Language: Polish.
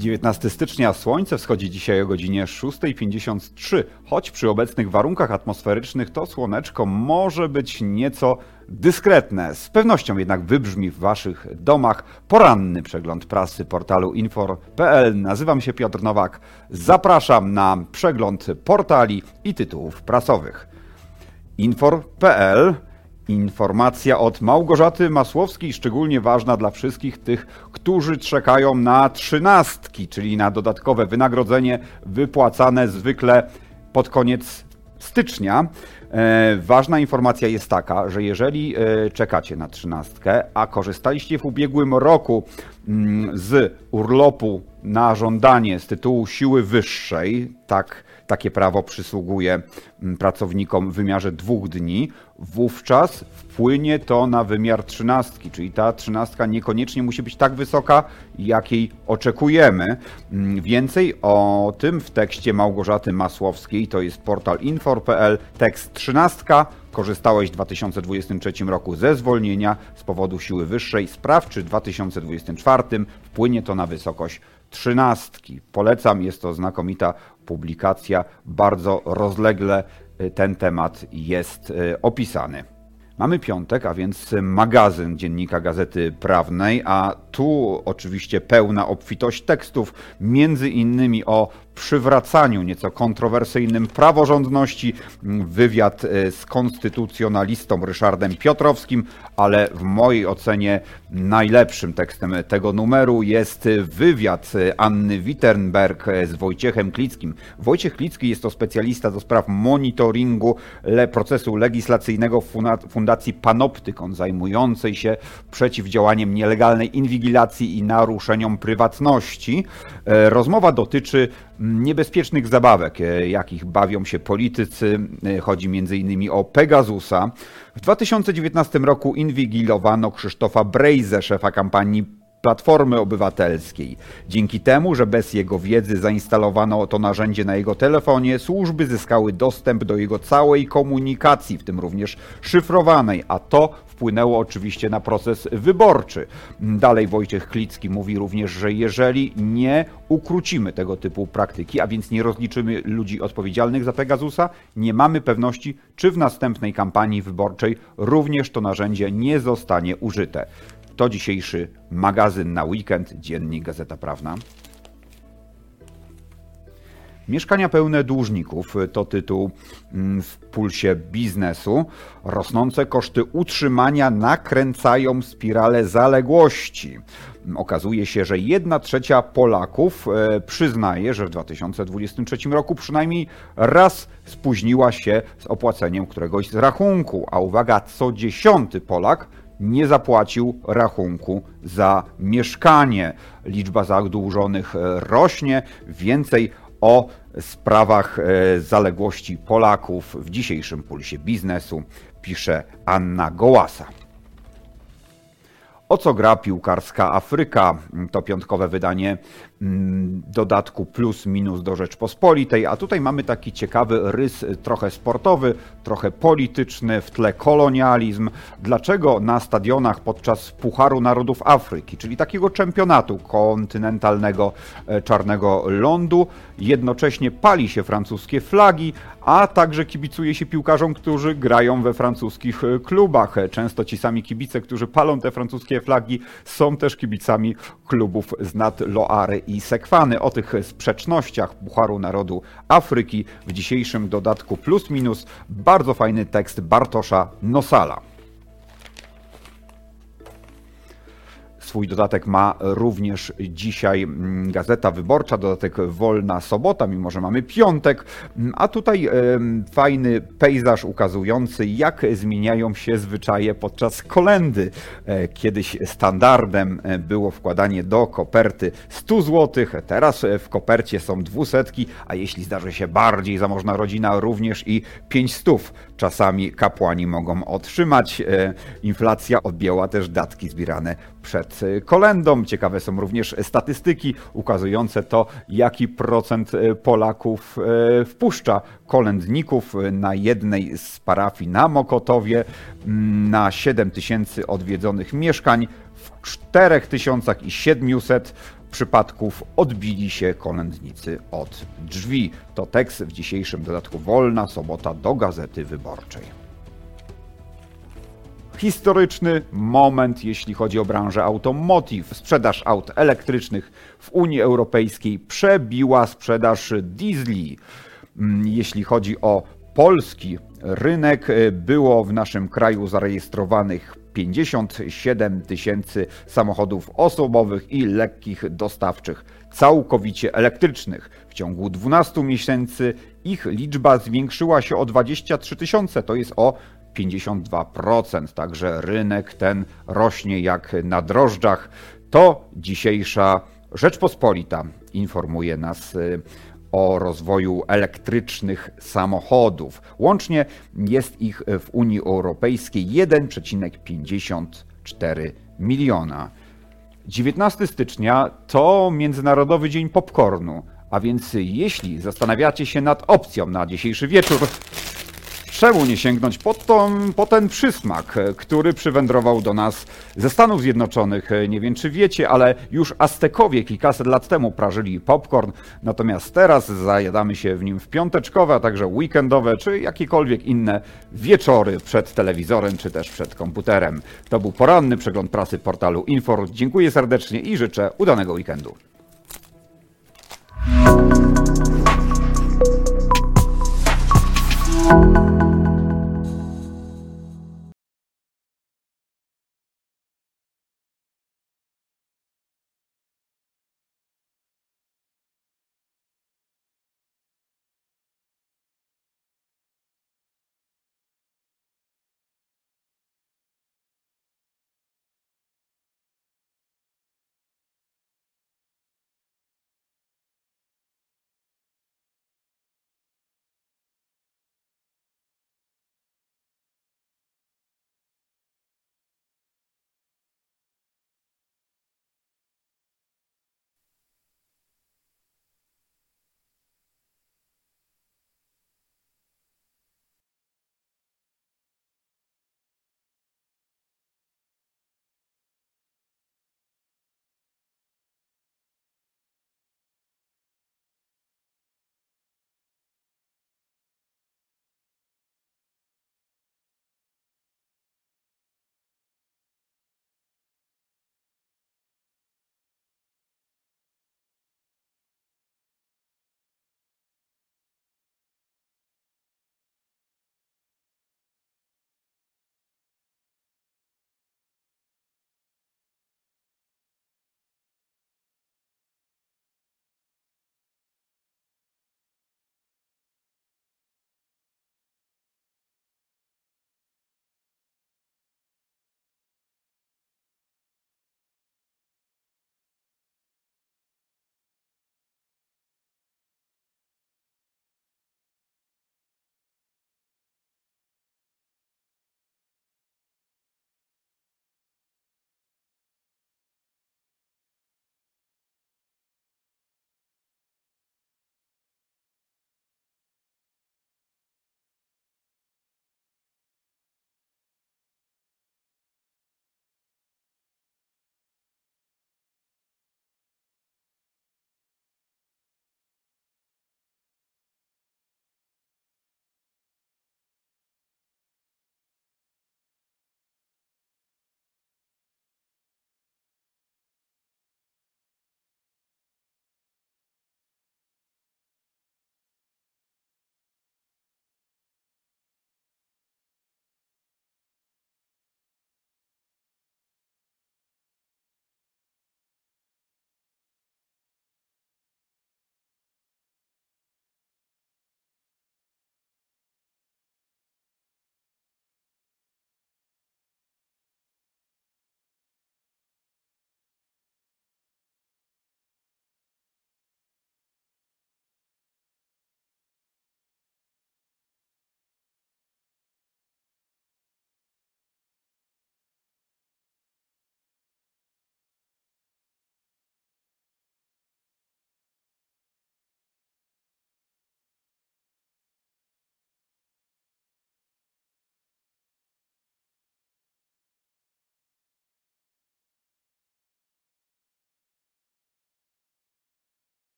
19 stycznia słońce wschodzi dzisiaj o godzinie 6.53, choć przy obecnych warunkach atmosferycznych to słoneczko może być nieco dyskretne. Z pewnością jednak wybrzmi w waszych domach poranny przegląd prasy portalu infor.pl. Nazywam się Piotr Nowak. Zapraszam na przegląd portali i tytułów prasowych. Infor.pl Informacja od Małgorzaty Masłowskiej, szczególnie ważna dla wszystkich tych, którzy czekają na trzynastki, czyli na dodatkowe wynagrodzenie wypłacane zwykle pod koniec stycznia. E, ważna informacja jest taka, że jeżeli e, czekacie na trzynastkę, a korzystaliście w ubiegłym roku mm, z urlopu na żądanie z tytułu siły wyższej, tak takie prawo przysługuje mm, pracownikom w wymiarze dwóch dni, wówczas wpłynie to na wymiar trzynastki, czyli ta trzynastka niekoniecznie musi być tak wysoka, jakiej oczekujemy. Mm, więcej o tym w tekście Małgorzaty Masłowskiej, to jest portal infor.pl, tekst trzynastka. Korzystałeś w 2023 roku ze zwolnienia z powodu siły wyższej. Sprawdź, czy w 2024 wpłynie to na wysokość trzynastki. Polecam, jest to znakomita publikacja, bardzo rozlegle y, ten temat jest y, opisany. Mamy piątek, a więc magazyn dziennika Gazety Prawnej, a tu oczywiście pełna obfitość tekstów, między innymi o przywracaniu nieco kontrowersyjnym praworządności. Wywiad e, z konstytucjonalistą Ryszardem Piotrowskim, ale w mojej ocenie najlepszym tekstem tego numeru jest wywiad Anny Wittenberg z Wojciechem Klickim. Wojciech Klicki jest to specjalista do spraw monitoringu procesu legislacyjnego Fundacji Panoptykon, zajmującej się przeciwdziałaniem nielegalnej inwigilacji i naruszeniom prywatności. E, rozmowa dotyczy niebezpiecznych zabawek, e, jakich bawią się politycy. E, chodzi m.in. o Pegasusa. W 2019 roku inwigilowano Krzysztofa Brejze, szefa kampanii Platformy Obywatelskiej. Dzięki temu, że bez jego wiedzy zainstalowano to narzędzie na jego telefonie, służby zyskały dostęp do jego całej komunikacji, w tym również szyfrowanej, a to wpłynęło oczywiście na proces wyborczy. Dalej Wojciech Klicki mówi również, że jeżeli nie ukrócimy tego typu praktyki, a więc nie rozliczymy ludzi odpowiedzialnych za Pegasusa, nie mamy pewności, czy w następnej kampanii wyborczej również to narzędzie nie zostanie użyte. To dzisiejszy magazyn na weekend, dziennik Gazeta Prawna. Mieszkania pełne dłużników to tytuł mm, w pulsie biznesu. Rosnące koszty utrzymania nakręcają spiralę zaległości. Okazuje się, że jedna trzecia Polaków e, przyznaje, że w 2023 roku przynajmniej raz spóźniła się z opłaceniem któregoś z rachunku, a uwaga, co dziesiąty Polak nie zapłacił rachunku za mieszkanie. Liczba zadłużonych e, rośnie. Więcej o sprawach e, zaległości Polaków w dzisiejszym pulsie biznesu pisze Anna Gołasa. O co gra piłkarska Afryka? To piątkowe wydanie mm, dodatku plus minus do Rzeczpospolitej, a tutaj mamy taki ciekawy rys trochę sportowy, trochę polityczny, w tle kolonializm. Dlaczego na stadionach podczas Pucharu Narodów Afryki, czyli takiego czempionatu kontynentalnego e, czarnego lądu, jednocześnie pali się francuskie flagi, a także kibicuje się piłkarzom, którzy grają we francuskich e, klubach. Często ci sami kibice, którzy palą te francuskie flagi, są też kibicami klubów z nad Loary i Sekwany. O tych sprzecznościach Pucharu Narodu Afryki w dzisiejszym dodatku plus minus bardzo fajny tekst Bartosza Nosala. Swój dodatek ma również dzisiaj mm, Gazeta Wyborcza, dodatek Wolna Sobota, mimo że mamy piątek. Mm, a tutaj fajny pejzaż ukazujący, jak zmieniają się zwyczaje podczas kolendy. E, kiedyś standardem e, było wkładanie do koperty 100 zł, teraz w kopercie są dwusetki, a jeśli zdarzy się bardziej zamożna rodzina, również i 500 czasami kapłani mogą otrzymać. E, inflacja odbiła też datki zbierane przed e, kolendą. Ciekawe są również statystyki ukazujące to, jaki procent e, Polaków wpuszcza kolędników na jednej z parafii na Mokotowie na 7 tysięcy odwiedzonych mieszkań w 4700 przypadków odbili się kolędnicy od drzwi. To tekst w dzisiejszym dodatku Wolna Sobota do Gazety Wyborczej. Historyczny moment, jeśli chodzi o branżę automotive. Sprzedaż aut elektrycznych w Unii Europejskiej przebiła sprzedaż diesli. Mm, Jeśli chodzi o polski rynek, y, było w naszym kraju zarejestrowanych 57 tysięcy samochodów osobowych i lekkich dostawczych, całkowicie elektrycznych. W ciągu 12 miesięcy ich liczba zwiększyła się o 23 tysiące, to jest o 52%, także rynek ten rośnie jak na drożdżach. To dzisiejsza Rzeczpospolita informuje nas y, o rozwoju elektrycznych samochodów. Łącznie jest ich w Unii Europejskiej 1,54 miliona. 19 stycznia to Międzynarodowy Dzień Popcornu, a więc jeśli zastanawiacie się nad opcją na dzisiejszy wieczór, czemu nie sięgnąć po, tą, po ten przysmak, który przywędrował do nas ze Stanów Zjednoczonych? Nie wiem, czy wiecie, ale już Aztekowie kilkaset lat temu prażyli popcorn, natomiast teraz zajadamy się w nim w piąteczkowe, a także weekendowe, czy jakiekolwiek inne wieczory przed telewizorem, czy też przed komputerem. To był poranny przegląd prasy portalu Infor. Dziękuję serdecznie i życzę udanego weekendu.